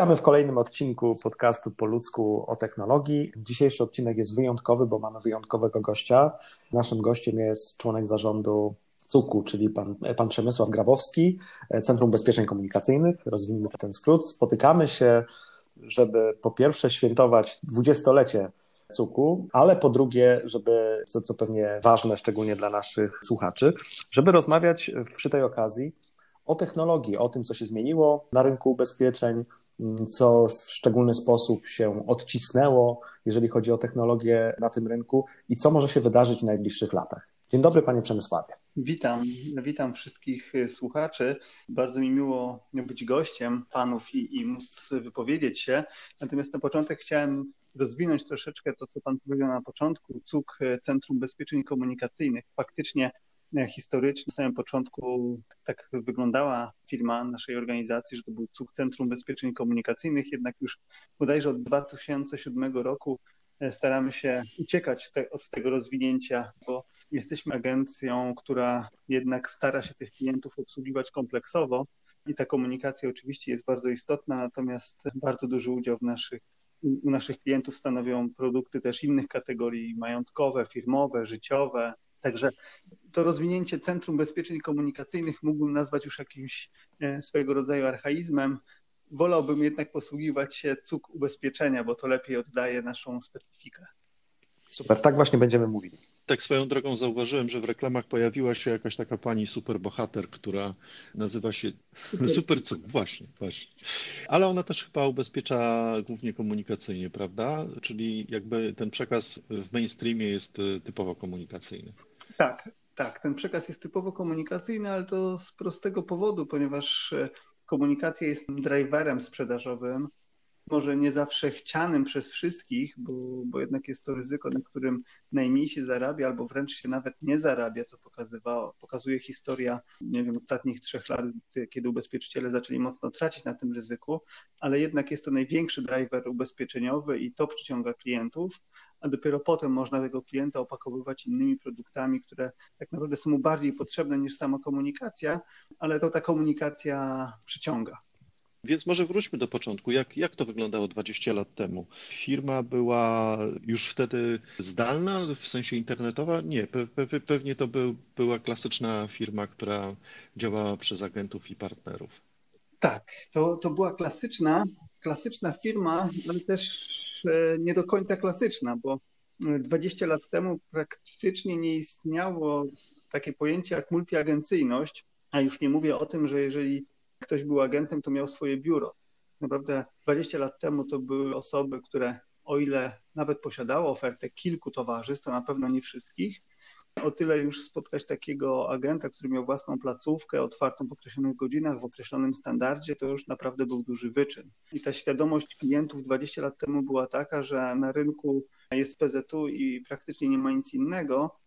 Witamy w kolejnym odcinku podcastu po ludzku o technologii. Dzisiejszy odcinek jest wyjątkowy, bo mamy wyjątkowego gościa. Naszym gościem jest członek zarządu CUK-u, czyli pan, pan Przemysław Grabowski, Centrum Ubezpieczeń Komunikacyjnych. Rozwiniemy ten skrót. Spotykamy się, żeby po pierwsze świętować dwudziestolecie CUK-u, ale po drugie, żeby, co, co pewnie ważne, szczególnie dla naszych słuchaczy, żeby rozmawiać przy tej okazji o technologii, o tym, co się zmieniło na rynku ubezpieczeń, co w szczególny sposób się odcisnęło, jeżeli chodzi o technologię na tym rynku i co może się wydarzyć w najbliższych latach. Dzień dobry, panie Przemysławie. Witam, witam wszystkich słuchaczy. Bardzo mi miło być gościem panów i, i móc wypowiedzieć się. Natomiast na początek chciałem rozwinąć troszeczkę to, co pan powiedział na początku. CUK, Centrum Ubezpieczeń Komunikacyjnych, faktycznie historycznie. Na samym początku tak wyglądała firma naszej organizacji, że to był CUK Centrum Ubezpieczeń Komunikacyjnych, jednak już bodajże od 2007 roku e, staramy się uciekać te, od tego rozwinięcia, bo jesteśmy agencją, która jednak stara się tych klientów obsługiwać kompleksowo i ta komunikacja oczywiście jest bardzo istotna, natomiast bardzo duży udział w naszych u naszych klientów stanowią produkty też innych kategorii majątkowe, firmowe, życiowe. Także to rozwinięcie Centrum Bezpieczeń Komunikacyjnych mógłbym nazwać już jakimś e, swojego rodzaju archaizmem. Wolałbym jednak posługiwać się cuk ubezpieczenia, bo to lepiej oddaje naszą specyfikę. Super, tak właśnie będziemy mówili. Tak swoją drogą zauważyłem, że w reklamach pojawiła się jakaś taka pani superbohater, która nazywa się Super, super Cuk, właśnie, właśnie. Ale ona też chyba ubezpiecza głównie komunikacyjnie, prawda? Czyli jakby ten przekaz w mainstreamie jest e, typowo komunikacyjny. Tak, tak, ten przekaz jest typowo komunikacyjny, ale to z prostego powodu, ponieważ e, komunikacja jest driverem sprzedażowym, może nie zawsze chcianym przez wszystkich, bo, bo jednak jest to ryzyko, na którym najmniej się zarabia, albo wręcz się nawet nie zarabia, co pokazywało, pokazuje historia, nie wiem, ostatnich trzech lat, kiedy ubezpieczyciele zaczęli mocno tracić na tym ryzyku, ale jednak jest to największy driver ubezpieczeniowy i to przyciąga klientów, a dopiero potem można tego klienta opakowywać innymi produktami, które tak naprawdę są mu bardziej potrzebne niż sama komunikacja, ale to ta komunikacja przyciąga. Więc może wróćmy do początku. Jak, jak to wyglądało 20 lat temu? Firma była już wtedy zdalna, w sensie internetowa? Nie, pe, pe, pewnie to był, była klasyczna firma, która działała przez agentów i partnerów. Tak, to, to była klasyczna, klasyczna firma, ale też nie do końca klasyczna, bo 20 lat temu praktycznie nie istniało takie pojęcie jak multiagencyjność, a już nie mówię o tym, że jeżeli ktoś był agentem, to miał swoje biuro. Naprawdę 20 lat temu to były osoby, które o ile nawet posiadały ofertę kilku towarzystw, to na pewno nie wszystkich, o tyle już spotkać takiego agenta, który miał własną placówkę otwartą w określonych godzinach, w określonym standardzie, to już naprawdę był duży wyczyn. I ta świadomość klientów 20 lat temu była taka, że na rynku jest PZU i praktycznie nie ma nic innego,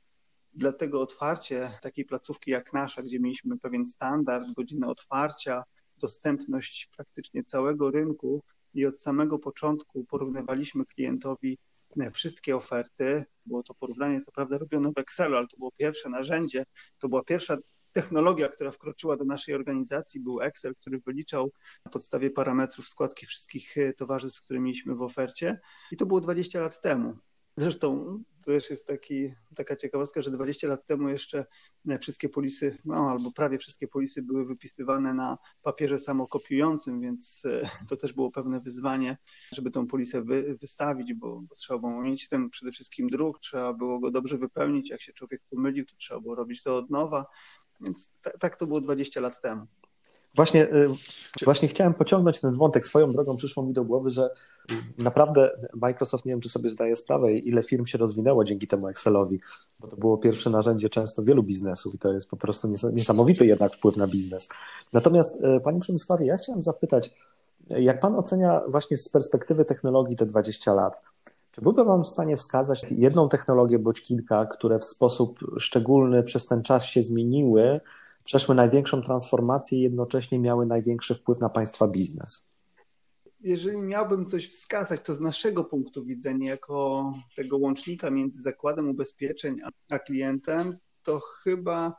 Dlatego otwarcie takiej placówki jak nasza, gdzie mieliśmy pewien standard, godzinę otwarcia, dostępność praktycznie całego rynku i od samego początku porównywaliśmy klientowi wszystkie oferty. Było to porównanie, co prawda, robione w Excelu, ale to było pierwsze narzędzie, to była pierwsza technologia, która wkroczyła do naszej organizacji, był Excel, który wyliczał na podstawie parametrów składki wszystkich e, towarzystw, które mieliśmy w ofercie. I to było 20 lat temu. Zresztą to też jest taki, taka ciekawostka, że 20 lat temu jeszcze wszystkie polisy, no albo prawie wszystkie polisy były wypisywane na papierze samokopiującym, więc e, to też było pewne wyzwanie, żeby tą polisę wy, wystawić, bo, bo, trzeba było mieć ten przede wszystkim druk, trzeba było go dobrze wypełnić. Jak się człowiek pomylił, to trzeba było robić to od nowa. Więc tak to było 20 lat temu. Właśnie, y, właśnie chciałem pociągnąć ten wątek. Swoją drogą przyszło mi do głowy, że naprawdę Microsoft, nie wiem czy sobie zdaje sprawę, ile firm się rozwinęło dzięki temu Excelowi, bo to było pierwsze narzędzie często wielu biznesów i to jest po prostu niesamowity jednak wpływ na biznes. Natomiast y, Panie Przemysławie, ja chciałem zapytać, jak Pan ocenia właśnie z perspektywy technologii te 20 lat? Czy byłby Pan w stanie wskazać jedną technologię bądź kilka, które w sposób szczególny przez ten czas się zmieniły, przeszły największą transformację i jednocześnie miały największy wpływ na państwa biznes? Jeżeli miałbym coś wskazać, to z naszego punktu widzenia, jako tego łącznika między zakładem ubezpieczeń a klientem, to chyba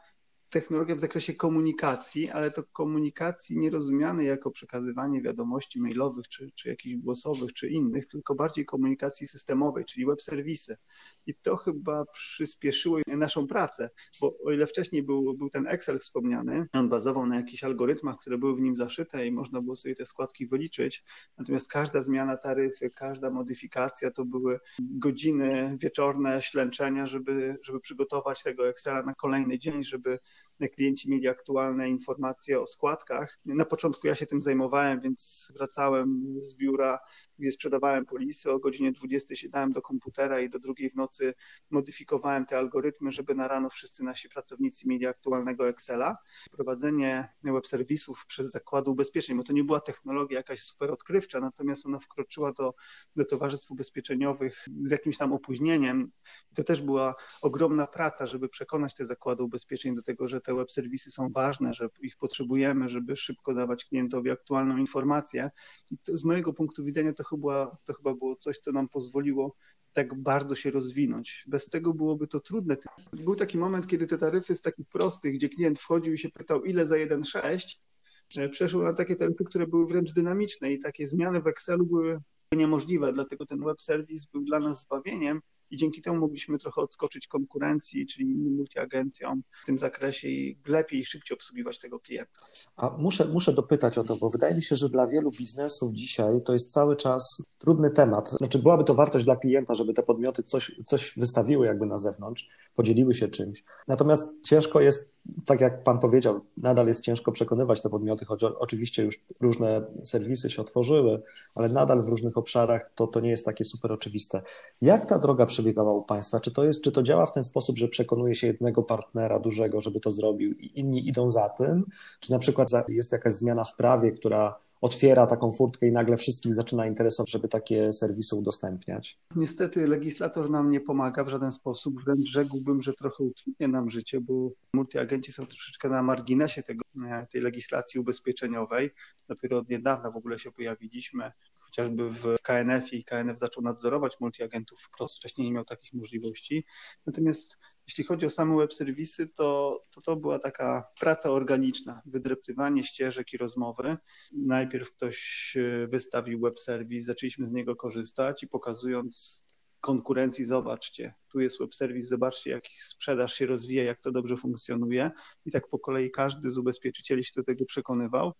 technologia w zakresie komunikacji, ale to komunikacji nie rozumianej jako przekazywanie wiadomości mailowych, czy, czy jakichś głosowych, czy innych, tylko bardziej komunikacji systemowej, czyli web serwisy. I to chyba przyspieszyło naszą pracę, bo o ile wcześniej był, był ten Excel wspomniany, on bazował na jakichś algorytmach, które były w nim zaszyte i można było sobie te składki wyliczyć, natomiast każda zmiana taryfy, każda modyfikacja to były godziny wieczorne ślęczenia, żeby, żeby przygotować tego Excela na kolejny dzień, żeby klienci mieli aktualne informacje o składkach. Na początku ja się tym zajmowałem, więc wracałem z biura sprzedawałem polisy, o godzinie 20 siadałem do komputera i do drugiej w nocy modyfikowałem te algorytmy, żeby na rano wszyscy nasi pracownicy mieli aktualnego Excela. Prowadzenie web serwisów przez zakłady ubezpieczeń, bo to nie była technologia jakaś super odkrywcza, natomiast ona wkroczyła do, do towarzystw ubezpieczeniowych z jakimś tam opóźnieniem. To też była ogromna praca, żeby przekonać te zakłady ubezpieczeń do tego, że te web serwisy są ważne, że ich potrzebujemy, żeby szybko dawać klientowi aktualną informację. I z mojego punktu widzenia to chyba, to chyba było coś, co nam pozwoliło tak bardzo się rozwinąć. Bez tego byłoby to trudne. Był taki moment, kiedy te taryfy z takich prostych, gdzie klient wchodził i się pytał, ile za 1,6, e, przeszły na takie taryfy, które były wręcz dynamiczne i takie zmiany w Excelu były niemożliwe, dlatego ten web serwis był dla nas zbawieniem i dzięki temu mogliśmy trochę odskoczyć konkurencji, czyli innym multiagencjom w tym zakresie i lepiej i szybciej obsługiwać tego klienta. A muszę, muszę dopytać o to, bo wydaje mi się, że dla wielu biznesów dzisiaj to jest cały czas trudny temat. Znaczy byłaby to wartość dla klienta, żeby te podmioty coś, coś wystawiły jakby na zewnątrz, podzieliły się czymś. Natomiast ciężko jest, tak jak Pan powiedział, nadal jest ciężko przekonywać te podmioty, choć oczywiście już różne serwisy się otworzyły, ale nadal w różnych obszarach to, to nie jest takie super oczywiste. Jak ta droga przebiegała u Państwa? Czy to, jest, czy to działa w ten sposób, że przekonuje się jednego partnera dużego, żeby to zrobił i inni idą za tym? Czy na przykład jest jakaś zmiana w prawie, która otwiera taką furtkę i nagle wszystkich zaczyna interesować, żeby takie serwisy udostępniać. Niestety legislator nam nie pomaga w żaden sposób, wręcz rzekłbym, że trochę utrudnia nam życie, bo multiagenci są troszeczkę na marginesie tego, e, tej legislacji ubezpieczeniowej. Dopiero od niedawna w ogóle się pojawiliśmy chociażby w KNF i KNF zaczął nadzorować multiagentów wprost, wcześniej nie miał takich możliwości. Natomiast jeśli chodzi o same web serwisy, to, to to była taka praca organiczna, wydreptywanie ścieżek i rozmowy. Najpierw ktoś e, wystawił web serwis, zaczęliśmy z niego korzystać i pokazując konkurencji, zobaczcie, tu jest web serwis, zobaczcie, jak sprzedaż się rozwija, jak to dobrze funkcjonuje. I tak po kolei każdy z ubezpieczycieli się do tego przekonywał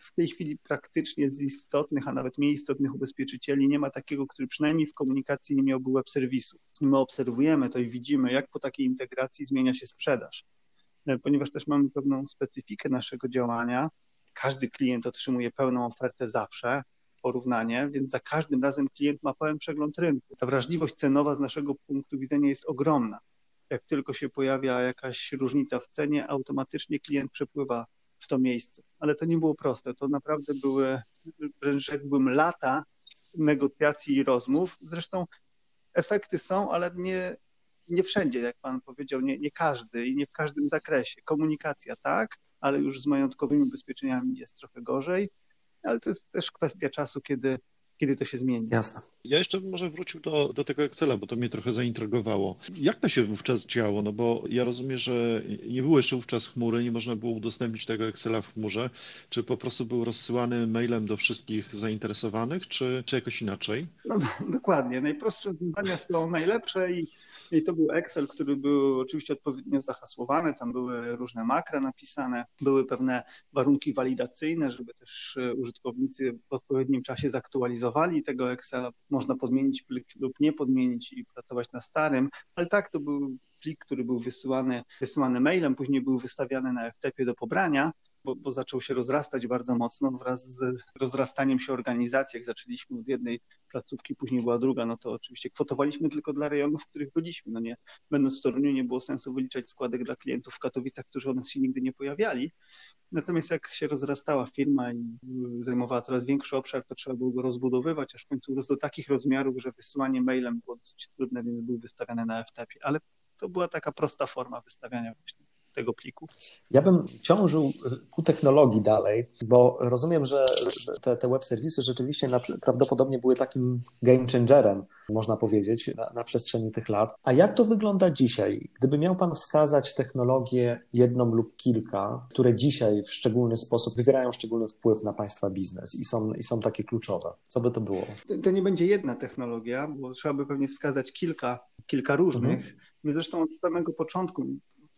w tej chwili praktycznie z istotnych, a nawet mniej istotnych ubezpieczycieli nie ma takiego, który przynajmniej w komunikacji nie miałby web serwisu. I my obserwujemy to i widzimy, jak po takiej integracji zmienia się sprzedaż. E, ponieważ też mamy pewną specyfikę naszego działania, każdy klient otrzymuje pełną ofertę zawsze, porównanie, więc za każdym razem klient ma pełen przegląd rynku. Ta wrażliwość cenowa z naszego punktu widzenia jest ogromna. Jak tylko się pojawia jakaś różnica w cenie, automatycznie klient przepływa w to miejsce. Ale to nie było proste. To naprawdę były wręcz rzekłbym lata negocjacji i rozmów. Zresztą efekty są, ale nie, nie wszędzie, jak pan powiedział, nie, nie każdy i nie w każdym zakresie. Komunikacja tak, ale już z majątkowymi ubezpieczeniami jest trochę gorzej, ale to jest też kwestia czasu, kiedy kiedy to się zmieni. Jasne. Ja jeszcze może wrócił do, do tego Excela, bo to mnie trochę zaintrygowało. Jak to się wówczas działo? No bo ja rozumiem, że nie było jeszcze wówczas chmury, nie można było udostępnić tego Excela w chmurze. Czy po prostu był rozsyłany mailem do wszystkich zainteresowanych, czy, czy jakoś inaczej? No, dokładnie. Najprostsze zadania są najlepsze i i to był Excel, który był oczywiście odpowiednio zahasłowany, tam były różne makra napisane, były pewne warunki walidacyjne, żeby też e, użytkownicy w odpowiednim czasie zaktualizowali tego Excela. Można podmienić plik lub nie podmienić i pracować na starym, ale tak to był plik, który był wysyłany, wysyłany mailem, później był wystawiany na FTP do pobrania bo, bo, zaczął się rozrastać bardzo mocno wraz z rozrastaniem się organizacji. Jak zaczęliśmy od jednej placówki, później była druga, no to oczywiście kwotowaliśmy tylko dla rejonów, w których byliśmy. No nie, będąc w Toruniu nie było sensu wyliczać składek dla klientów w Katowicach, którzy u nas się nigdy nie pojawiali. Natomiast jak się rozrastała firma i zajmowała coraz większy obszar, to trzeba było go rozbudowywać, aż w końcu do takich rozmiarów, że wysyłanie mailem było dosyć trudne, więc był wystawiany na FTP. Ale to była taka prosta forma wystawiania właśnie tego pliku. Ja bym ciążył ku technologii dalej, bo rozumiem, że te, te web serwisy rzeczywiście na, prawdopodobnie były takim game changerem, można powiedzieć, na, na przestrzeni tych lat. A jak to wygląda dzisiaj? Gdyby miał Pan wskazać technologię jedną lub kilka, które dzisiaj w szczególny sposób wywierają szczególny wpływ na Państwa biznes i są, i są takie kluczowe, co by to było? To nie będzie jedna technologia, bo trzeba by pewnie wskazać kilka, kilka różnych. Mhm. My zresztą od samego początku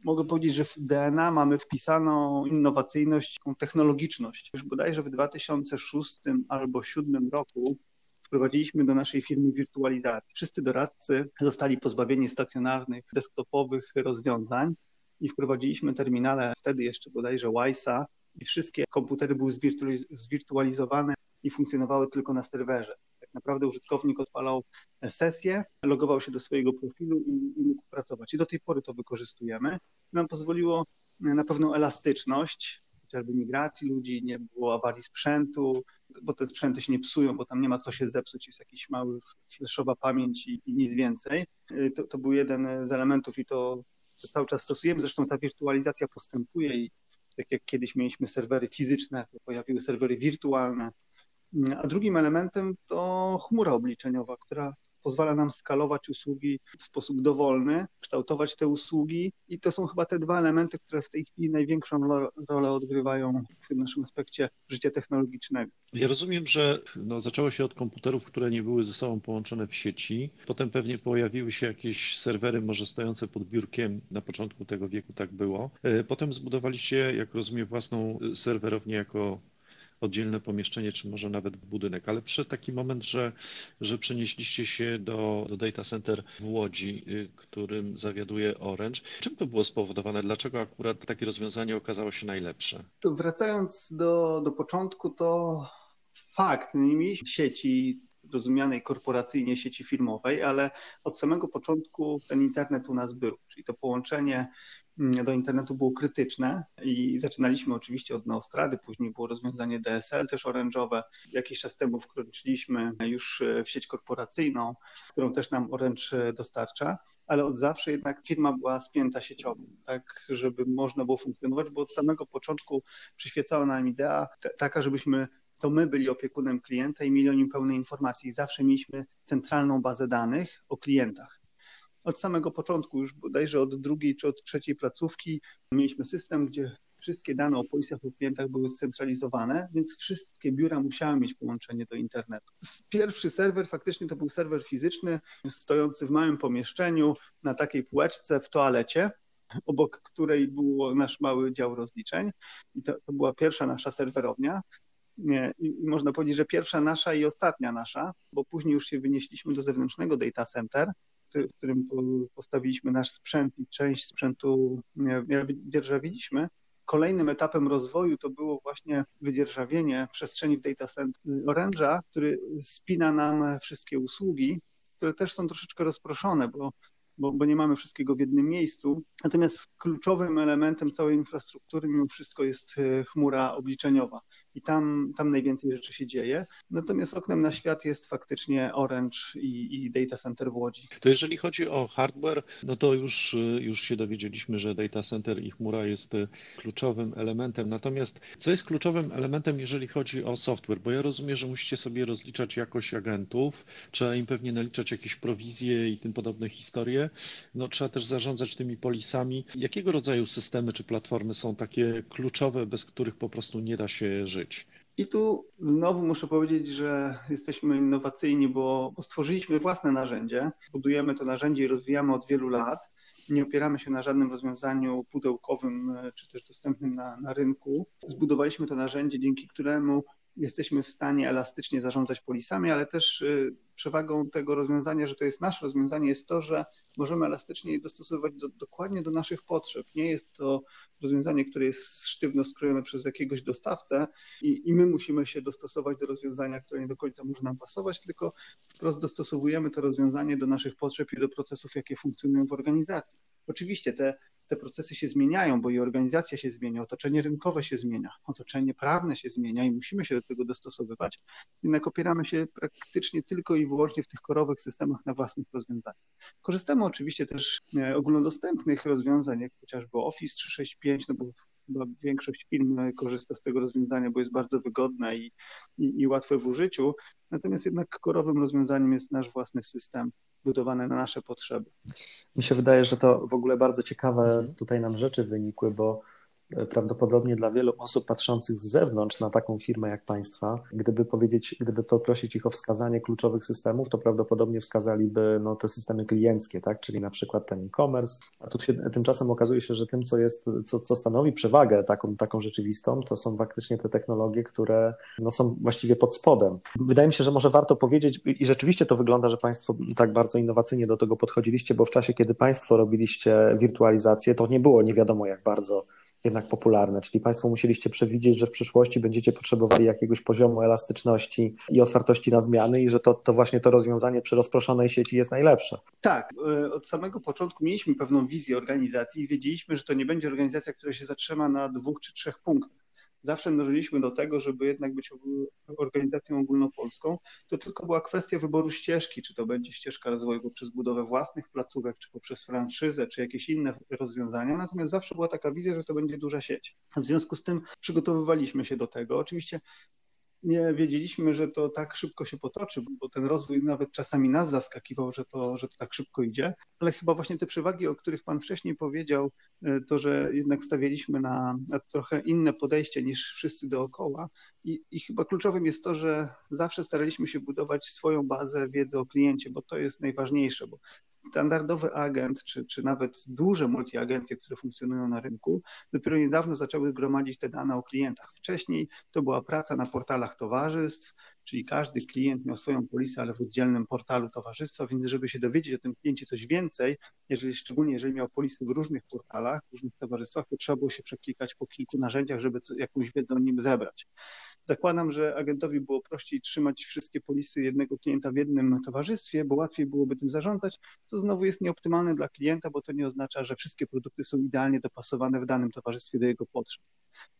mogę powiedzieć, że w DNA mamy wpisaną innowacyjność, technologiczność. Już bodajże w 2006 albo 2007 roku wprowadziliśmy do naszej firmy wirtualizację. Wszyscy doradcy zostali pozbawieni stacjonarnych, desktopowych rozwiązań i wprowadziliśmy terminale, wtedy jeszcze bodajże WISA i wszystkie komputery były zwirtualizowane i funkcjonowały tylko na serwerze. Tak naprawdę użytkownik odpalał sesję, logował się do swojego profilu i, i mógł pracować. I do tej pory to wykorzystujemy. Nam pozwoliło na pewną elastyczność, chociażby migracji ludzi, nie było awarii sprzętu, bo te sprzęty się nie psują, bo tam nie ma co się zepsuć, jest jakiś mały flashowa pamięć i, i nic więcej. To, to był jeden z elementów i to, to cały czas stosujemy. Zresztą ta wirtualizacja postępuje i tak jak kiedyś mieliśmy serwery fizyczne, pojawiły serwery wirtualne. A drugim elementem to chmura obliczeniowa, która pozwala nam skalować usługi w sposób dowolny, kształtować te usługi i to są chyba te dwa elementy, które w tej chwili największą rolę odgrywają w tym naszym aspekcie życia technologicznego. Ja rozumiem, że no, zaczęło się od komputerów, które nie były ze sobą połączone w sieci. Potem pewnie pojawiły się jakieś serwery, może stojące pod biurkiem. Na początku tego wieku tak było. E, potem zbudowaliście, jak rozumiem, własną serwerownię jako oddzielne pomieszczenie, czy może nawet budynek, ale przyszedł taki moment, że, że przenieśliście się do, do data center w Łodzi, y, którym zawiaduje Orange. Czym to było spowodowane? Dlaczego akurat takie rozwiązanie okazało się najlepsze? To wracając do, do początku, to fakt, nie mieliśmy sieci rozumianej korporacyjnie sieci firmowej, ale od samego początku ten internet u nas był, czyli to połączenie do internetu było krytyczne i zaczynaliśmy oczywiście od Neostrady, później było rozwiązanie DSL też orężowe. Jakiś czas temu wkroczyliśmy już w sieć korporacyjną, którą też nam Orange dostarcza, ale od zawsze jednak firma była spięta sieciowo, tak żeby można było funkcjonować, bo od samego początku przyświecała nam idea taka, żebyśmy to my byli opiekunem klienta i mieli o nim pełne informacje i zawsze mieliśmy centralną bazę danych o klientach od samego początku, już bodajże od drugiej czy od trzeciej placówki, mieliśmy system, gdzie wszystkie dane o polisach lub klientach były scentralizowane, więc wszystkie biura musiały mieć połączenie do internetu. Pierwszy serwer faktycznie to był serwer fizyczny, stojący w małym pomieszczeniu na takiej półeczce w toalecie, obok której był nasz mały dział rozliczeń. I to, to była pierwsza nasza serwerownia. Nie, I można powiedzieć, że pierwsza nasza i ostatnia nasza, bo później już się wynieśliśmy do zewnętrznego data center, w którym postawiliśmy nasz sprzęt i część sprzętu dzierżawiliśmy. Kolejnym etapem rozwoju to było właśnie wydzierżawienie przestrzeni w data center Orange'a, który spina nam wszystkie usługi, które też są troszeczkę rozproszone, bo bo, bo, nie mamy wszystkiego w jednym miejscu. Natomiast kluczowym elementem całej infrastruktury mimo wszystko jest e, chmura obliczeniowa i tam, tam najwięcej rzeczy się dzieje. Natomiast oknem na świat jest faktycznie Orange i, i data center w Łodzi. To jeżeli chodzi o hardware, no to już, już się dowiedzieliśmy, że data center i chmura jest kluczowym elementem. Natomiast co jest kluczowym elementem, jeżeli chodzi o software? Bo ja rozumiem, że musicie sobie rozliczać jakość agentów, trzeba im pewnie naliczać jakieś prowizje i tym podobne historie. No, trzeba też zarządzać tymi polisami. Jakiego rodzaju systemy czy platformy są takie kluczowe, bez których po prostu nie da się żyć? I tu znowu muszę powiedzieć, że jesteśmy innowacyjni, bo, bo stworzyliśmy własne narzędzie. Budujemy to narzędzie i rozwijamy od wielu lat. Nie opieramy się na żadnym rozwiązaniu pudełkowym e, czy też dostępnym na, na rynku. Zbudowaliśmy to narzędzie, dzięki któremu jesteśmy w stanie elastycznie zarządzać polisami, ale też y, przewagą tego rozwiązania, że to jest nasze rozwiązanie, jest to, że możemy elastycznie je dostosowywać do, dokładnie do naszych potrzeb. Nie jest to rozwiązanie, które jest sztywno skrojone przez jakiegoś dostawcę i, i my musimy się dostosować do rozwiązania, które nie do końca może nam pasować, tylko wprost dostosowujemy to rozwiązanie do naszych potrzeb i do procesów, jakie funkcjonują w organizacji. Oczywiście te te procesy się zmieniają, bo i organizacja się zmienia, otoczenie rynkowe się zmienia, otoczenie prawne się zmienia i musimy się do tego dostosowywać. Jednak opieramy się praktycznie tylko i wyłącznie w tych korowych systemach na własnych rozwiązaniach. Korzystamy oczywiście też e, ogólnodostępnych rozwiązań, jak chociażby Office 365, no bo chyba większość firm korzysta z tego rozwiązania, bo jest bardzo wygodne i, i, i łatwe w użyciu. Natomiast jednak korowym rozwiązaniem jest nasz własny system budowany na nasze potrzeby. Mi się wydaje, że to w ogóle bardzo ciekawe mhm. tutaj nam rzeczy wynikły, bo prawdopodobnie dla wielu osób patrzących z zewnątrz na taką firmę jak Państwa, gdyby powiedzieć, gdyby poprosić ich o wskazanie kluczowych systemów, to prawdopodobnie wskazaliby no, te systemy klienckie, tak? czyli na przykład ten e-commerce. A tu się, tymczasem okazuje się, że tym, co jest, co, co stanowi przewagę taką, taką rzeczywistą, to są faktycznie te technologie, które no, są właściwie pod spodem. Wydaje mi się, że może warto powiedzieć, i rzeczywiście to wygląda, że Państwo tak bardzo innowacyjnie do tego podchodziliście, bo w czasie, kiedy Państwo robiliście wirtualizację, to nie było nie wiadomo jak bardzo jednak popularne, czyli Państwo musieliście przewidzieć, że w przyszłości będziecie potrzebowali jakiegoś poziomu elastyczności i otwartości na zmiany i że to, to właśnie to rozwiązanie przy rozproszonej sieci jest najlepsze. Tak, e, od samego początku mieliśmy pewną wizję organizacji i wiedzieliśmy, że to nie będzie organizacja, która się zatrzyma na dwóch czy trzech punktach zawsze dążyliśmy do tego, żeby jednak być organizacją ogólnopolską, to tylko była kwestia wyboru ścieżki, czy to będzie ścieżka rozwoju poprzez budowę własnych placówek, czy poprzez franszyzę, czy jakieś inne rozwiązania. Natomiast zawsze była taka wizja, że to będzie duża sieć. W związku z tym przygotowywaliśmy się do tego. Oczywiście nie wiedzieliśmy, że to tak szybko się potoczy, bo ten rozwój nawet czasami nas zaskakiwał, że to, że to tak szybko idzie, ale chyba właśnie te przewagi, o których Pan wcześniej powiedział, e, to, że jednak stawialiśmy na, na trochę inne podejście niż wszyscy dookoła I, i chyba kluczowym jest to, że zawsze staraliśmy się budować swoją bazę wiedzy o kliencie, bo to jest najważniejsze, bo standardowy agent, czy, czy nawet duże multiagencje, które funkcjonują na rynku, dopiero niedawno zaczęły gromadzić te dane o klientach. Wcześniej to była praca na portalach towarzystw, czyli każdy klient miał swoją polisę, ale w oddzielnym portalu towarzystwa, więc żeby się dowiedzieć o tym kliencie coś więcej, jeżeli, szczególnie jeżeli miał polisy w różnych portalach, w różnych towarzystwach, to trzeba było się przeklikać po kilku narzędziach, żeby jakąś wiedzę o nim zebrać. Zakładam, że agentowi było prościej trzymać wszystkie polisy jednego klienta w jednym towarzystwie, bo łatwiej byłoby tym zarządzać, co znowu jest nieoptymalne dla klienta, bo to nie oznacza, że wszystkie produkty są idealnie dopasowane w danym towarzystwie do jego potrzeb.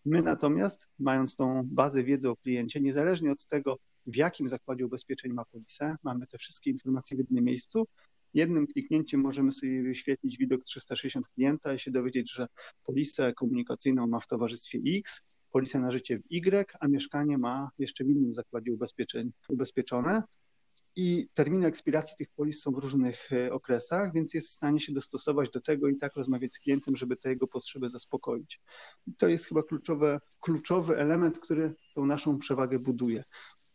My natomiast, mając tą bazę wiedzy o kliencie, niezależnie od tego, w jakim zakładzie ubezpieczeń ma polisę, mamy te wszystkie informacje w jednym miejscu. Jednym kliknięciem możemy sobie wyświetlić widok 360 klienta i się dowiedzieć, że polisę komunikacyjną ma w towarzystwie X, polisę na życie w Y, a mieszkanie ma jeszcze w innym zakładzie ubezpieczeń ubezpieczone i terminy ekspiracji tych polis są w różnych e, okresach, więc jest w stanie się dostosować do tego i tak rozmawiać z klientem, żeby te jego potrzeby zaspokoić. I to jest chyba kluczowe, kluczowy element, który tą naszą przewagę buduje.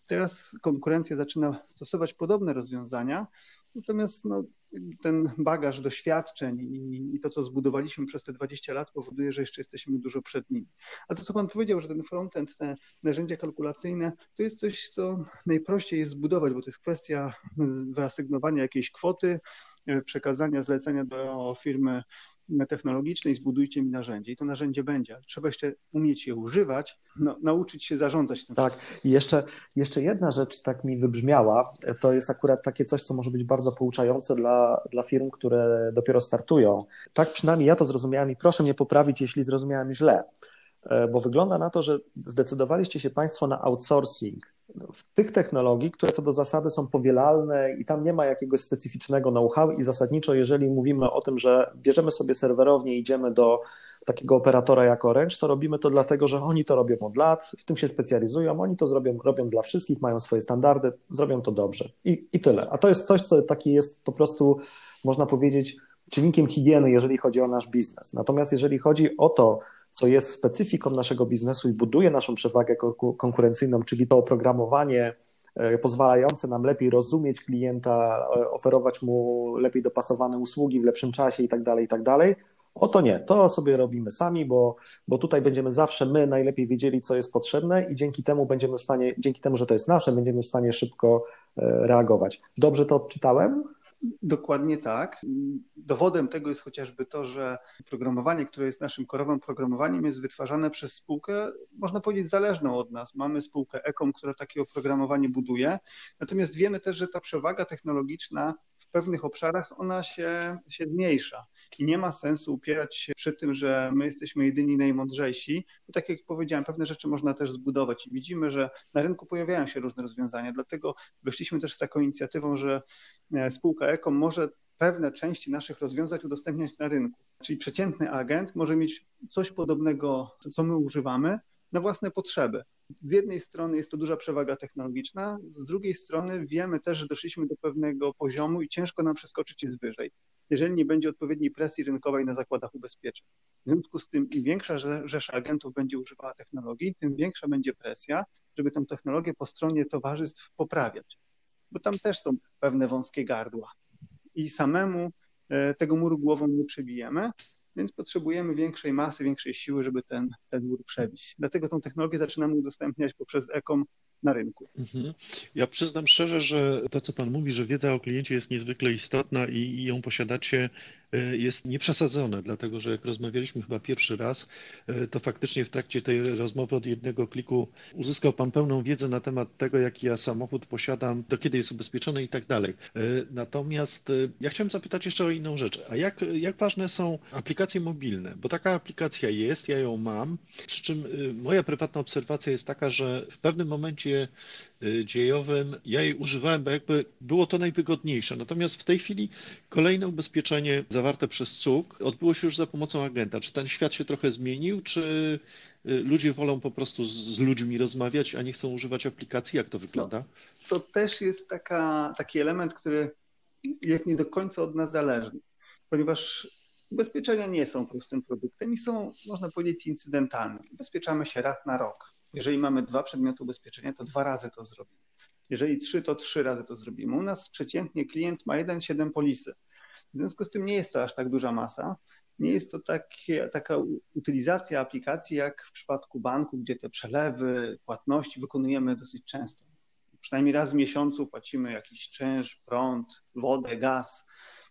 Teraz konkurencja zaczyna stosować podobne rozwiązania, natomiast no, ten bagaż doświadczeń i, i, to, co zbudowaliśmy przez te 20 lat, powoduje, że jeszcze jesteśmy dużo przed nimi. A to, co Pan powiedział, że ten frontend, te narzędzia kalkulacyjne, to jest coś, co najprościej jest zbudować, bo to jest kwestia wyasygnowania jakiejś kwoty, przekazania zlecenia do firmy technologicznej, zbudujcie mi narzędzie i to narzędzie będzie, ale trzeba jeszcze umieć je używać, no, nauczyć się zarządzać tym Tak, wszystkim. i jeszcze, jeszcze jedna rzecz tak mi wybrzmiała, to jest akurat takie coś, co może być bardzo pouczające dla, dla firm, które dopiero startują. Tak przynajmniej ja to zrozumiałem i proszę mnie poprawić, jeśli zrozumiałem źle, e, bo wygląda na to, że zdecydowaliście się Państwo na outsourcing w tych technologii, które co do zasady są powielalne i tam nie ma jakiegoś specyficznego know-how i zasadniczo, jeżeli mówimy o tym, że bierzemy sobie serwerownię i idziemy do takiego operatora jak Orange, to robimy to dlatego, że oni to robią od lat, w tym się specjalizują, oni to zrobią, robią dla wszystkich, mają swoje standardy, zrobią to dobrze i, i tyle. A to jest coś, co taki jest po prostu, można powiedzieć, czynnikiem higieny, jeżeli chodzi o nasz biznes. Natomiast jeżeli chodzi o to, co jest specyfiką naszego biznesu i buduje naszą przewagę konkurencyjną, czyli to oprogramowanie e, pozwalające nam lepiej rozumieć klienta, e, oferować mu lepiej dopasowane usługi w lepszym czasie i tak dalej, i tak. O to nie, to sobie robimy sami, bo, bo tutaj będziemy zawsze my najlepiej wiedzieli, co jest potrzebne i dzięki temu będziemy w stanie, dzięki temu, że to jest nasze, będziemy w stanie szybko e, reagować. Dobrze to odczytałem? Dokładnie tak. Dowodem tego jest chociażby to, że programowanie, które jest naszym korowym programowaniem, jest wytwarzane przez spółkę, można powiedzieć, zależną od nas. Mamy spółkę Ecom, która takie oprogramowanie buduje, natomiast wiemy też, że ta przewaga technologiczna pewnych obszarach ona się, się zmniejsza. I nie ma sensu upierać się przy tym, że my jesteśmy jedyni najmądrzejsi. Bo tak jak powiedziałem, pewne rzeczy można też zbudować i widzimy, że na rynku pojawiają się różne rozwiązania. Dlatego wyszliśmy też z taką inicjatywą, że e, spółka Ecom może pewne części naszych rozwiązań udostępniać na rynku. Czyli przeciętny agent może mieć coś podobnego, co my używamy, na własne potrzeby. Z jednej strony jest to duża przewaga technologiczna, z drugiej strony wiemy też, że doszliśmy do pewnego poziomu i ciężko nam przeskoczyć jest wyżej, jeżeli nie będzie odpowiedniej presji rynkowej na zakładach ubezpieczeń. W związku z tym im większa rzesza agentów będzie używała technologii, tym większa będzie presja, żeby tę technologię po stronie towarzystw poprawiać. Bo tam też są pewne wąskie gardła. I samemu e, tego muru głową nie przebijemy, więc potrzebujemy większej masy, większej siły, żeby ten, ten mur przebić. Dlatego tą technologię zaczynamy udostępniać poprzez ECOM na rynku. Mhm. Ja przyznam szczerze, że to, co Pan mówi, że wiedza o kliencie jest niezwykle istotna i ją posiadacie, jest nieprzesadzone, dlatego że jak rozmawialiśmy chyba pierwszy raz, e, to faktycznie w trakcie tej rozmowy od jednego kliku uzyskał Pan pełną wiedzę na temat tego, jaki ja samochód posiadam, do kiedy jest ubezpieczony i tak dalej. E, natomiast ja chciałem zapytać jeszcze o inną rzecz. A jak, jak ważne są aplikacje mobilne? Bo taka aplikacja jest, ja ją mam, przy czym moja prywatna obserwacja jest taka, że w pewnym momencie dziejowym ja jej używałem, bo jakby było to najwygodniejsze. Natomiast w tej chwili kolejne ubezpieczenie zawarte przez CUK odbyło się już za pomocą agenta. Czy ten świat się trochę zmienił, czy y, ludzie wolą po prostu z ludźmi rozmawiać, a nie chcą używać aplikacji? Jak to wygląda? No, to też jest taka, taki element, który jest nie do końca od nas zależny, ponieważ ubezpieczenia nie są prostym produktem i są, można powiedzieć, incydentalne. Ubezpieczamy się raz na rok. Jeżeli mamy dwa przedmioty ubezpieczenia, to dwa razy to zrobimy. Jeżeli trzy, to trzy razy to zrobimy. U nas przeciętnie klient ma 1,7 polisy. W związku z tym nie jest to aż tak duża masa. Nie jest to takie, taka utylizacja aplikacji jak w przypadku banku, gdzie te przelewy, płatności wykonujemy dosyć często. Przynajmniej raz w miesiącu płacimy jakiś czynsz, prąd, wodę, gaz,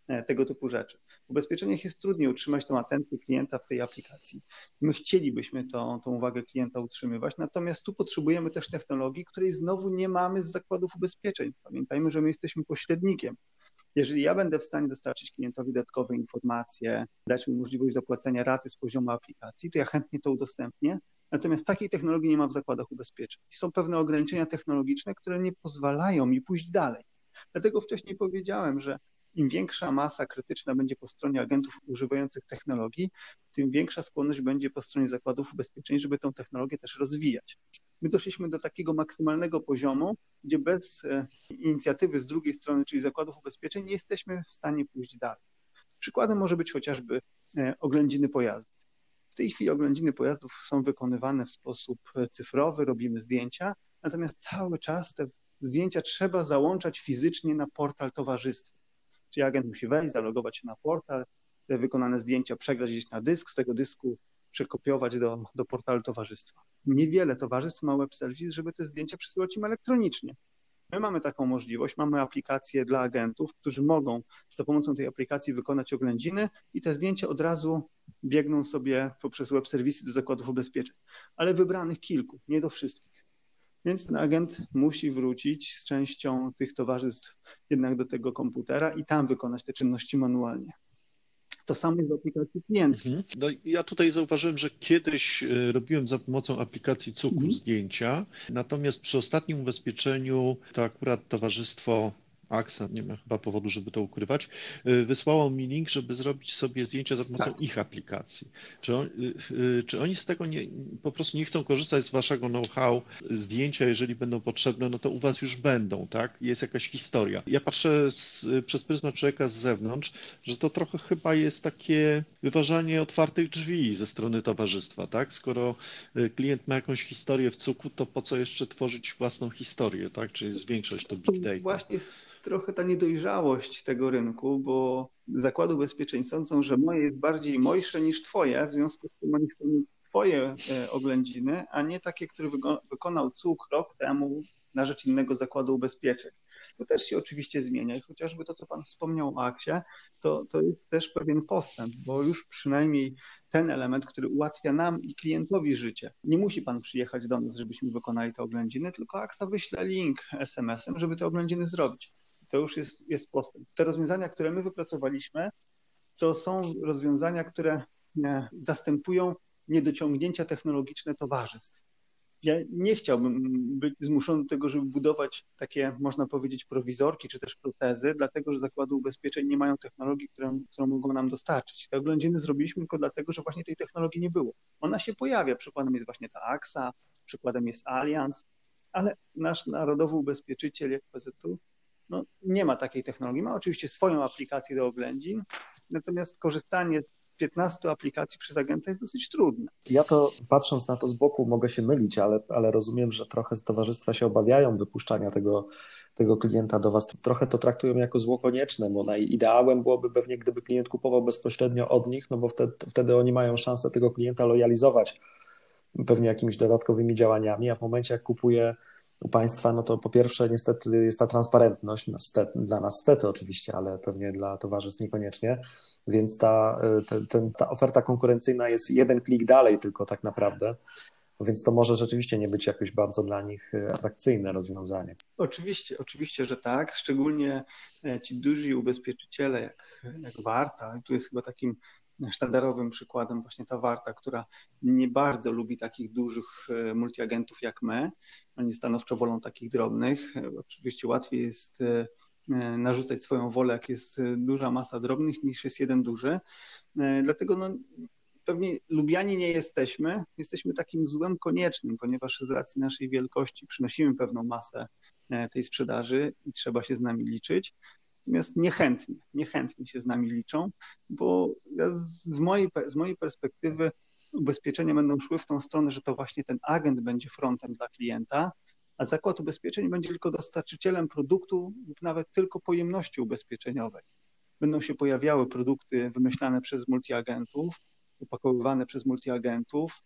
e, tego typu rzeczy. W ubezpieczeniach jest trudniej utrzymać tą atencję klienta w tej aplikacji. My chcielibyśmy tą, tą uwagę klienta utrzymywać, natomiast tu potrzebujemy też technologii, której znowu nie mamy z zakładów ubezpieczeń. Pamiętajmy, że my jesteśmy pośrednikiem. Jeżeli ja będę w stanie dostarczyć klientowi dodatkowe informacje, dać mu możliwość zapłacenia raty z poziomu aplikacji, to ja chętnie to udostępnię. Natomiast takiej technologii nie ma w zakładach ubezpieczeń. Są pewne ograniczenia technologiczne, które nie pozwalają mi pójść dalej. Dlatego wcześniej powiedziałem, że im większa masa krytyczna będzie po stronie agentów używających technologii, tym większa skłonność będzie po stronie zakładów ubezpieczeń, żeby tę technologię też rozwijać. My doszliśmy do takiego maksymalnego poziomu, gdzie bez e, inicjatywy z drugiej strony, czyli zakładów ubezpieczeń, nie jesteśmy w stanie pójść dalej. Przykładem może być chociażby e, oględziny pojazdów. W tej chwili oględziny pojazdów są wykonywane w sposób e, cyfrowy, robimy zdjęcia, natomiast cały czas te zdjęcia trzeba załączać fizycznie na portal towarzystwa. Czyli agent musi wejść, zalogować się na portal, te wykonane zdjęcia przegrać gdzieś na dysk, z tego dysku przekopiować do, do portalu towarzystwa. Niewiele towarzystw ma web service, żeby te zdjęcia przesyłać im elektronicznie. My mamy taką możliwość, mamy aplikację dla agentów, którzy mogą za pomocą tej aplikacji wykonać oględziny i te zdjęcia od razu biegną sobie poprzez web serwisy do zakładów ubezpieczeń, ale wybranych kilku, nie do wszystkich. Więc ten agent musi wrócić z częścią tych towarzystw jednak do tego komputera i tam wykonać te czynności manualnie. To samo jest w aplikacji klienckiej. Mhm. No, ja tutaj zauważyłem, że kiedyś e, robiłem za pomocą aplikacji Cuku mhm. zdjęcia, natomiast przy ostatnim ubezpieczeniu to akurat towarzystwo AXA, nie ma chyba powodu, żeby to ukrywać, y, wysłało mi link, żeby zrobić sobie zdjęcia za pomocą tak. ich aplikacji. Czy, on, y, y, czy oni z tego nie, po prostu nie chcą korzystać z waszego know-how? Zdjęcia, jeżeli będą potrzebne, no to u was już będą, tak? Jest jakaś historia. Ja patrzę z, przez pryzmat człowieka z zewnątrz, że to trochę chyba jest takie wyważanie otwartych drzwi ze strony towarzystwa, tak? Skoro klient ma jakąś historię w cuku, to po co jeszcze tworzyć własną historię, tak? Czyli zwiększać to big data? Właśnie trochę ta niedojrzałość tego rynku, bo zakłady ubezpieczeń sądzą, że moje jest bardziej mojsze niż twoje, w związku z tym oni chcą twoje e, oględziny, a nie takie, które wykonał CUK rok temu na rzecz innego zakładu ubezpieczeń. To też się oczywiście zmienia i chociażby to, co Pan wspomniał o akcie, to, to jest też pewien postęp, bo już przynajmniej ten element, który ułatwia nam i klientowi życie. Nie musi Pan przyjechać do nas, żebyśmy wykonali te oględziny, tylko akta wyśle link SMS-em, żeby te oględziny zrobić To już jest, jest postęp. Te rozwiązania, które my wypracowaliśmy, to są rozwiązania, które e, zastępują niedociągnięcia technologiczne towarzystw. Ja nie chciałbym być zmuszony do tego, żeby budować takie, można powiedzieć, prowizorki czy też protezy, dlatego że zakłady ubezpieczeń nie mają technologii, które, którą mogą nam dostarczyć. Te oględziny zrobiliśmy tylko dlatego, że właśnie tej technologii nie było. Ona się pojawia. Przykładem jest właśnie ta AXA, przykładem jest Allianz, ale nasz narodowy ubezpieczyciel, jak PZU, no, nie ma takiej technologii. Ma oczywiście swoją aplikację do oględzin, natomiast korzystanie 15 aplikacji przez agenta jest dosyć trudne. Ja to patrząc na to z boku mogę się mylić, ale, ale rozumiem, że trochę towarzystwa się obawiają wypuszczania tego, tego klienta do Was. Trochę to traktują jako zło konieczne, bo ideałem byłoby pewnie, gdyby klient kupował bezpośrednio od nich, no bo wtedy, wtedy oni mają szansę tego klienta lojalizować pewnie jakimiś dodatkowymi działaniami, a w momencie jak kupuje u państwa, no to po pierwsze niestety jest ta transparentność, no, dla nas stety oczywiście, ale pewnie dla towarzystw niekoniecznie, więc ta, y, te, ten, ta oferta konkurencyjna jest jeden klik dalej tylko tak naprawdę, więc to może rzeczywiście nie być jakoś bardzo dla nich y, atrakcyjne rozwiązanie. Oczywiście, oczywiście, że tak. Szczególnie e, ci duzi ubezpieczyciele, jak, jak Warta, tu jest chyba takim sztandarowym przykładem właśnie ta Warta, która nie bardzo lubi takich dużych e, multiagentów jak my. Oni stanowczo wolą takich drobnych. E, oczywiście łatwiej jest e, narzucać swoją wolę, jak jest duża masa drobnych, niż jest jeden duży. Dlatego no, pewnie lubiani nie jesteśmy. Jesteśmy takim złem koniecznym, ponieważ z racji naszej wielkości przynosimy pewną masę tej sprzedaży i trzeba się z nami liczyć. Natomiast niechętnie, niechętnie się z nami liczą, bo ja z, mojej, z mojej perspektywy ubezpieczenia będą szły w tą stronę, że to właśnie ten agent będzie frontem dla klienta, a zakład ubezpieczeń będzie tylko dostarczycielem produktu lub nawet tylko pojemności ubezpieczeniowej. Będą się pojawiały produkty wymyślane przez multiagentów, upakowywane przez multiagentów,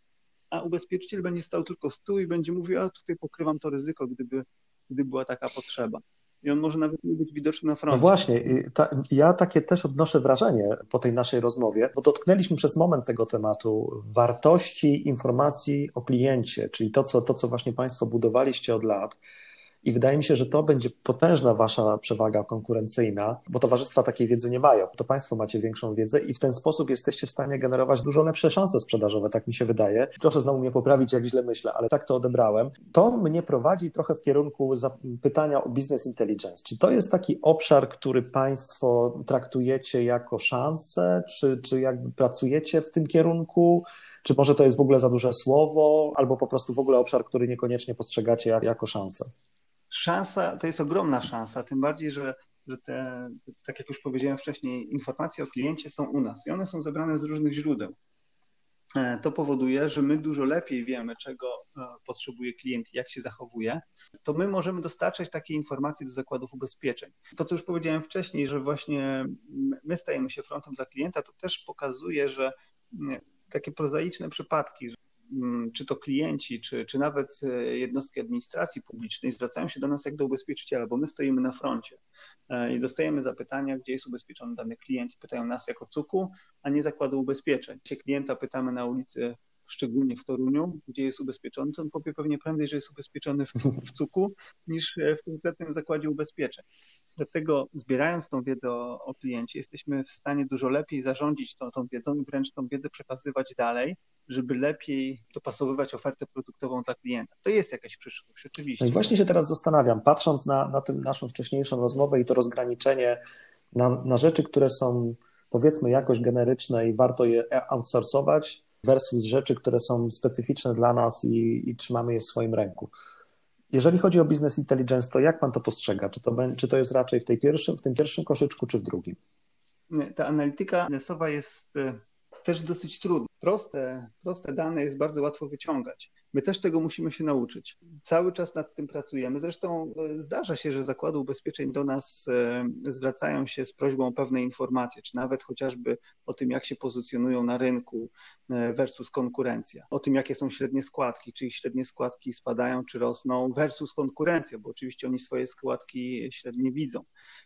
a ubezpieczyciel będzie stał tylko z tyłu i będzie mówił, a tutaj pokrywam to ryzyko, gdyby była taka potrzeba i on może nawet nie być widoczny na froncie. No właśnie, ta, ja takie też odnoszę wrażenie po tej naszej rozmowie, bo dotknęliśmy przez moment tego tematu wartości informacji o kliencie, czyli to, co, to, co właśnie Państwo budowaliście od lat. I wydaje mi się, że to będzie potężna wasza przewaga konkurencyjna, bo towarzystwa takiej wiedzy nie mają. To państwo macie większą wiedzę i w ten sposób jesteście w stanie generować dużo lepsze szanse sprzedażowe, tak mi się wydaje. Proszę znowu mnie poprawić, jak źle myślę, ale tak to odebrałem. To mnie prowadzi trochę w kierunku pytania o business intelligence. Czy to jest taki obszar, który państwo traktujecie jako szansę, czy, czy jakby pracujecie w tym kierunku? Czy może to jest w ogóle za duże słowo, albo po prostu w ogóle obszar, który niekoniecznie postrzegacie jako szansę? Szansa, to jest ogromna szansa, tym bardziej, że, że te, tak jak już powiedziałem wcześniej, informacje o kliencie są u nas i one są zebrane z różnych źródeł. E, to powoduje, że my dużo lepiej wiemy, czego e, potrzebuje klient i jak się zachowuje, to my możemy dostarczać takie informacje do zakładów ubezpieczeń. To, co już powiedziałem wcześniej, że właśnie my stajemy się frontem dla klienta, to też pokazuje, że takie prozaiczne przypadki, czy to klienci, czy, czy nawet e, jednostki administracji publicznej zwracają się do nas jak do ubezpieczyciela, bo my stoimy na froncie e, i dostajemy zapytania, gdzie jest ubezpieczony dany klient. Pytają nas jako cuku, a nie zakładu ubezpieczeń. Gdzie klienta pytamy na ulicy szczególnie w Toruniu, gdzie jest ubezpieczony, to on powie pewnie prędzej, że jest ubezpieczony w, w cuku niż w konkretnym zakładzie ubezpieczeń. Dlatego zbierając tą wiedzę o, o kliencie, jesteśmy w stanie dużo lepiej zarządzić tą, tą wiedzą i wręcz tą wiedzę przekazywać dalej, żeby lepiej dopasowywać ofertę produktową dla klienta. To jest jakaś przyszłość, oczywiście. No i właśnie się teraz zastanawiam, patrząc na, na tę naszą wcześniejszą rozmowę i to rozgraniczenie na, na rzeczy, które są powiedzmy jakoś generyczne i warto je outsourcować, versus rzeczy, które są specyficzne dla nas i, i trzymamy je w swoim ręku. Jeżeli chodzi o business intelligence, to jak pan to postrzega? Czy to, czy to jest raczej w, tej pierwszym, w tym pierwszym koszyczku, czy w drugim? Ta analityka finansowa jest e, też dosyć trudna. Proste, proste dane jest bardzo łatwo wyciągać. My też tego musimy się nauczyć. Cały czas nad tym pracujemy. Zresztą e, zdarza się, że zakłady ubezpieczeń do nas e, zwracają się z prośbą o pewne informacje, czy nawet chociażby o tym, jak się pozycjonują na rynku e, versus konkurencja, o tym, jakie są średnie składki, czy ich średnie składki spadają, czy rosną, versus konkurencja, bo oczywiście oni swoje składki średnie widzą.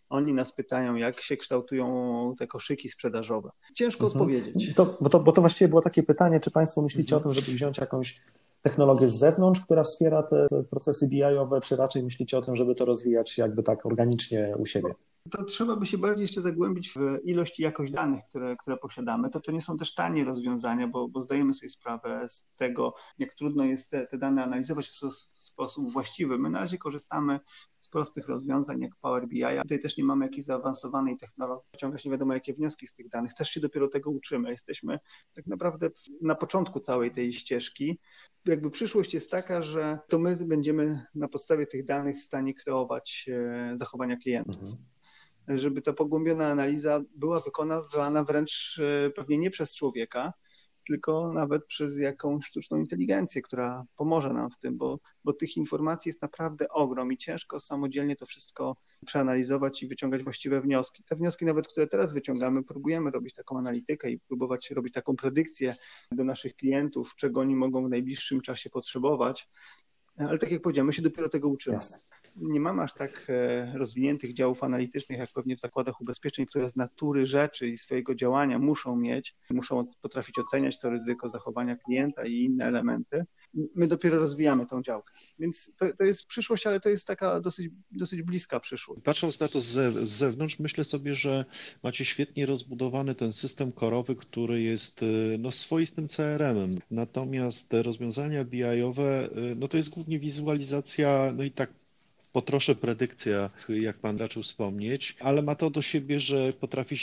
Oni nas pytają, jak się kształtują te koszyki sprzedażowe. Ciężko mhm. odpowiedzieć. To, bo, to, bo to właściwie było takie pytanie, czy Państwo myślicie mhm. o tym, żeby wziąć jakąś technologię z zewnątrz, która wspiera te, te procesy BI-owe, czy raczej myślicie o tym, żeby to rozwijać jakby tak organicznie u siebie? To trzeba by się bardziej jeszcze zagłębić w ilość i jakość danych, które, które posiadamy. To, to nie są też tanie rozwiązania, bo, bo zdajemy sobie sprawę z tego, jak trudno jest te, te dane analizować w sposób właściwy. My na razie korzystamy z prostych rozwiązań jak Power BI. Tutaj też nie mamy jakiejś zaawansowanej technologii, wyciągać nie wiadomo jakie wnioski z tych danych. Też się dopiero tego uczymy. Jesteśmy tak naprawdę na początku całej tej ścieżki. Jakby przyszłość jest taka, że to my będziemy na podstawie tych danych w stanie kreować e, zachowania klientów. Mhm żeby ta pogłębiona analiza była wykonywana wręcz e, pewnie nie przez człowieka, tylko nawet przez jakąś sztuczną inteligencję, która pomoże nam w tym, bo, bo tych informacji jest naprawdę ogrom i ciężko samodzielnie to wszystko przeanalizować i wyciągać właściwe wnioski. Te wnioski nawet, które teraz wyciągamy, próbujemy robić taką analitykę i próbować robić taką predykcję do naszych klientów, czego oni mogą w najbliższym czasie potrzebować. Ale tak jak powiedziałem, my się dopiero tego uczymy. Jasne nie mamy aż tak e, rozwiniętych działów analitycznych, jak pewnie w zakładach ubezpieczeń, które z natury rzeczy i swojego działania muszą mieć, muszą potrafić oceniać to ryzyko zachowania klienta i inne elementy. My dopiero rozwijamy tą działkę. Więc to, to jest przyszłość, ale to jest taka dosyć, dosyć bliska przyszłość. Patrząc na to z, zewnątrz, myślę sobie, że macie świetnie rozbudowany ten system korowy, który jest e, no, swoistym CRM-em. Natomiast rozwiązania BI-owe, e, no to jest głównie wizualizacja, no i tak potroszę predykcja, jak pan raczył wspomnieć, ale ma to do siebie, że potrafi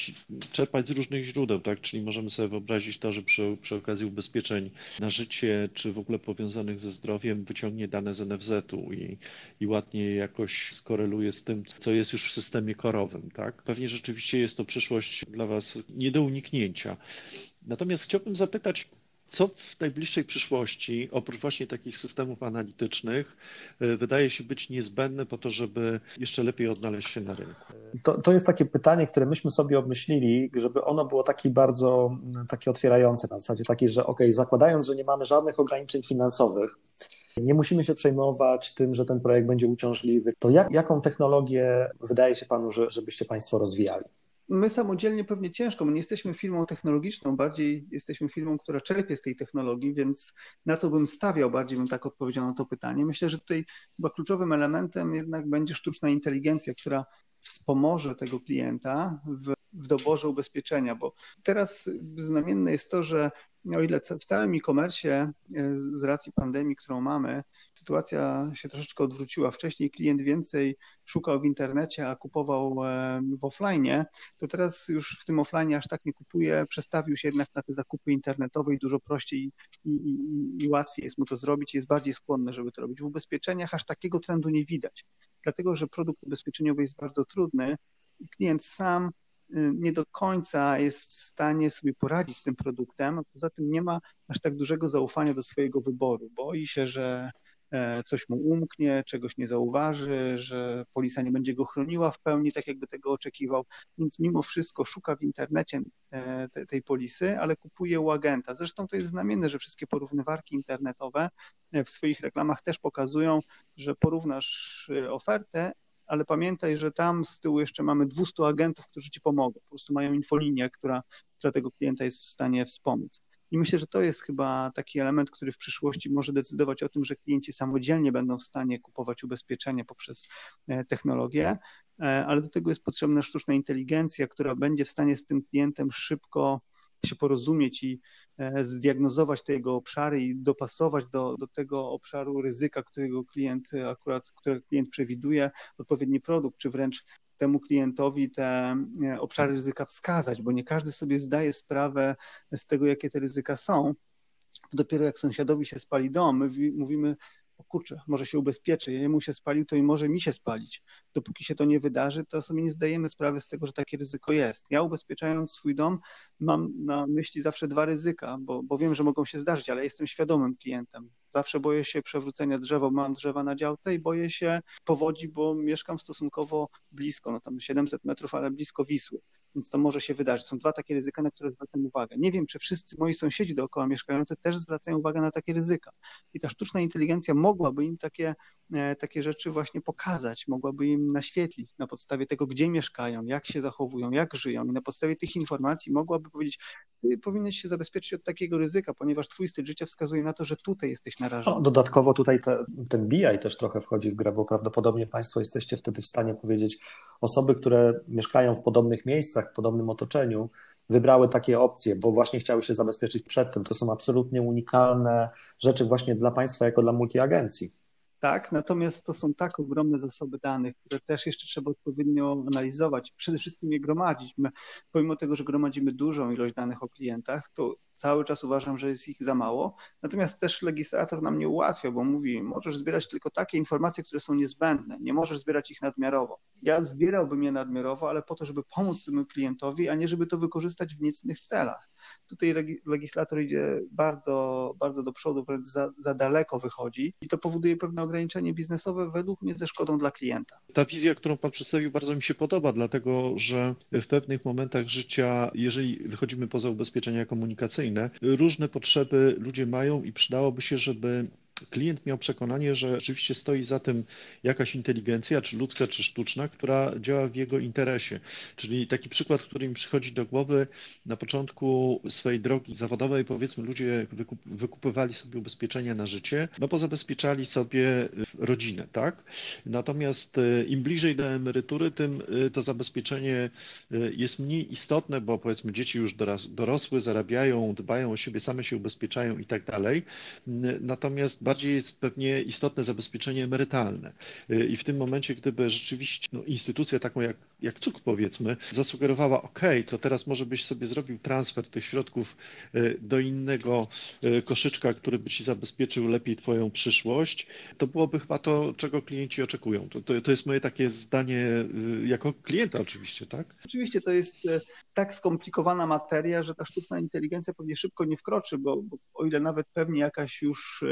czerpać z różnych źródeł, tak? Czyli możemy sobie wyobrazić to, że przy, przy okazji ubezpieczeń na życie, czy w ogóle powiązanych ze zdrowiem, wyciągnie dane z NFZ-u i, i ładnie jakoś skoreluje z tym, co jest już w systemie korowym, tak? Pewnie rzeczywiście jest to przyszłość dla was nie do uniknięcia. Natomiast chciałbym zapytać, co w najbliższej przyszłości, oprócz właśnie takich systemów analitycznych, e, wydaje się być niezbędne po to, żeby jeszcze lepiej odnaleźć się na rynku? To, to jest takie pytanie, które myśmy sobie obmyślili, żeby ono było takie bardzo takie otwierające, na zasadzie takiej, że ok, zakładając, że nie mamy żadnych ograniczeń finansowych, nie musimy się przejmować tym, że ten projekt będzie uciążliwy, to jak, jaką technologię wydaje się Panu, że, żebyście Państwo rozwijali? My samodzielnie pewnie ciężko, my nie jesteśmy firmą technologiczną, bardziej jesteśmy firmą, która czerpie z tej technologii, więc na co bym stawiał, bardziej bym tak odpowiedział na to pytanie. Myślę, że tutaj chyba kluczowym elementem jednak będzie sztuczna inteligencja, która wspomoże tego klienta w, w doborze ubezpieczenia, bo teraz znamienne jest to, że o ile w całym e-commerce e, z racji pandemii, którą mamy, sytuacja się troszeczkę odwróciła. Wcześniej klient więcej szukał w internecie, a kupował e, w offline, to teraz już w tym offline aż tak nie kupuje, przestawił się jednak na te zakupy internetowe i dużo prościej i, i, i łatwiej jest mu to zrobić, jest bardziej skłonny, żeby to robić. W ubezpieczeniach aż takiego trendu nie widać, dlatego że produkt ubezpieczeniowy jest bardzo trudny i klient sam nie do końca jest w stanie sobie poradzić z tym produktem, a poza tym nie ma aż tak dużego zaufania do swojego wyboru. Boi się, że e, coś mu umknie, czegoś nie zauważy, że polisa nie będzie go chroniła w pełni, tak jakby tego oczekiwał, więc mimo wszystko szuka w internecie e, te, tej polisy, ale kupuje u agenta. Zresztą to jest znamienne, że wszystkie porównywarki internetowe e, w swoich reklamach też pokazują, że porównasz ofertę ale pamiętaj, że tam z tyłu jeszcze mamy 200 agentów, którzy ci pomogą. Po prostu mają infolinię, która, która tego klienta jest w stanie wspomóc. I myślę, że to jest chyba taki element, który w przyszłości może decydować o tym, że klienci samodzielnie będą w stanie kupować ubezpieczenie poprzez e, technologię, e, ale do tego jest potrzebna sztuczna inteligencja, która będzie w stanie z tym klientem szybko się porozumieć i e, zdiagnozować te jego obszary i dopasować do, do tego obszaru ryzyka, którego klient akurat, które klient przewiduje, odpowiedni produkt, czy wręcz temu klientowi te e, obszary ryzyka wskazać, bo nie każdy sobie zdaje sprawę z tego, jakie te ryzyka są. Dopiero jak sąsiadowi się spali dom, my mówimy, o kurczę, może się ubezpieczy, jemu się spalił, to i może mi się spalić. Dopóki się to nie wydarzy, to sobie nie zdajemy sprawy z tego, że takie ryzyko jest. Ja ubezpieczając swój dom mam na myśli zawsze dwa ryzyka, bo, bo wiem, że mogą się zdarzyć, ale jestem świadomym klientem. Zawsze boję się przewrócenia drzewa, mam drzewa na działce i boję się powodzi, bo mieszkam stosunkowo blisko, no tam 700 metrów, ale blisko Wisły. Więc to może się wydarzyć. Są dwa takie ryzyka, na które zwracam uwagę. Nie wiem, czy wszyscy moi sąsiedzi dookoła mieszkający też zwracają uwagę na takie ryzyka. I ta sztuczna inteligencja mogłaby im takie, e, takie rzeczy właśnie pokazać, mogłaby im naświetlić na podstawie tego, gdzie mieszkają, jak się zachowują, jak żyją i na podstawie tych informacji mogłaby powiedzieć, powinieneś się zabezpieczyć od takiego ryzyka, ponieważ twój styl życia wskazuje na to, że tutaj jesteś narażony. No, dodatkowo tutaj te, ten BI też trochę wchodzi w grę, bo prawdopodobnie Państwo jesteście wtedy w stanie powiedzieć, osoby, które mieszkają w podobnych miejscach, w podobnym otoczeniu, wybrały takie opcje, bo właśnie chciały się zabezpieczyć przed tym. To są absolutnie unikalne rzeczy właśnie dla Państwa jako dla multiagencji tak? Natomiast to są tak ogromne zasoby danych, które też jeszcze trzeba odpowiednio analizować, przede wszystkim je gromadzić. My, pomimo tego, że gromadzimy dużą ilość danych o klientach, to cały czas uważam, że jest ich za mało. Natomiast też legislator nam nie ułatwia, bo mówi, możesz zbierać tylko takie informacje, które są niezbędne, nie możesz zbierać ich nadmiarowo. Ja zbierałbym je nadmiarowo, ale po to, żeby pomóc temu klientowi, a nie żeby to wykorzystać w niecnych celach. Tutaj legislator idzie bardzo, bardzo do przodu, wręcz za, za daleko wychodzi i to powoduje pewne ograniczenie biznesowe według mnie ze szkodą dla klienta. Ta wizja, którą Pan przedstawił, bardzo mi się podoba, dlatego że w pewnych momentach życia, jeżeli wychodzimy poza ubezpieczenia komunikacyjne, różne potrzeby ludzie mają i przydałoby się, żeby klient miał przekonanie, że rzeczywiście stoi za tym jakaś inteligencja, czy ludzka, czy sztuczna, która działa w jego interesie. Czyli taki przykład, który mi przychodzi do głowy, na początku swojej drogi zawodowej, powiedzmy, ludzie wykup, wykupywali sobie ubezpieczenia na życie, no bo zabezpieczali sobie rodzinę, tak? Natomiast e, im bliżej do emerytury, tym e, to zabezpieczenie e, jest mniej istotne, bo powiedzmy dzieci już dorosły, zarabiają, dbają o siebie, same się ubezpieczają i tak dalej. Natomiast bardziej jest pewnie istotne zabezpieczenie emerytalne. Y, I w tym momencie, gdyby rzeczywiście no, instytucja taką jak, jak CUK powiedzmy, zasugerowała, OK, to teraz może byś sobie zrobił transfer tych środków y, do innego y, koszyczka, który by ci zabezpieczył lepiej twoją przyszłość, to byłoby chyba to, czego klienci oczekują. To, to, to jest moje takie zdanie jako klienta oczywiście, tak? Oczywiście to jest tak skomplikowana materia, że ta sztuczna inteligencja pewnie szybko nie wkroczy, bo, bo o ile nawet pewnie jakaś już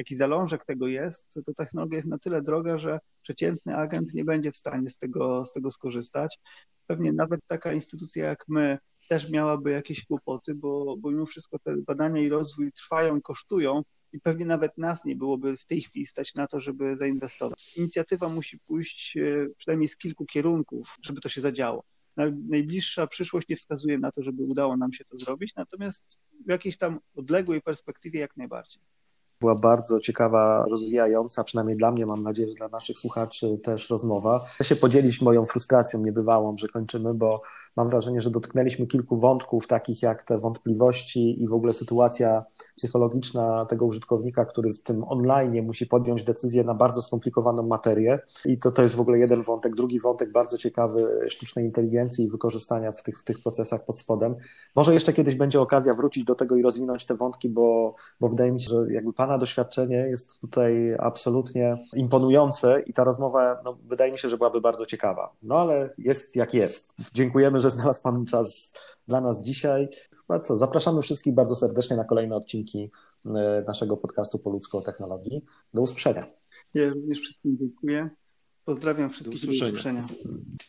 jaki zalążek tego jest, to technologia jest na tyle droga, że przeciętny agent nie będzie w stanie z tego, z tego skorzystać. Pewnie nawet taka instytucja jak my też miałaby jakieś kłopoty, bo, bo mimo wszystko te badania i rozwój trwają i kosztują i pewnie nawet nas nie byłoby w tej chwili stać na to, żeby zainwestować. Inicjatywa musi pójść e, przynajmniej z kilku kierunków, żeby to się zadziało. Najbliższa przyszłość nie wskazuje na to, żeby udało nam się to zrobić, natomiast w jakiejś tam odległej perspektywie jak najbardziej była bardzo ciekawa, rozwijająca, przynajmniej dla mnie, mam nadzieję, że dla naszych słuchaczy też rozmowa. Chcę się podzielić moją frustracją niebywałą, że kończymy, bo mam wrażenie, że dotknęliśmy kilku wątków, takich jak te wątpliwości i w ogóle sytuacja psychologiczna tego użytkownika, który w tym online musi podjąć decyzję na bardzo skomplikowaną materię. I to, to jest w ogóle jeden wątek. Drugi wątek bardzo ciekawy sztucznej inteligencji i wykorzystania w tych, w tych procesach pod spodem. Może jeszcze kiedyś będzie okazja wrócić do tego i rozwinąć te wątki, bo, bo wydaje mi się, że jakby Pana doświadczenie jest tutaj absolutnie imponujące i ta rozmowa, no, wydaje mi się, że byłaby bardzo ciekawa. No ale jest jak jest. Dziękujemy że znalazł Pan czas dla nas dzisiaj. Chyba co, zapraszamy wszystkich bardzo serdecznie na kolejne odcinki e, naszego podcastu po ludzko technologii. Do usłyszenia. Ja również wszystkim dziękuję. Pozdrawiam wszystkich. Do usłyszenia. Do usłyszenia.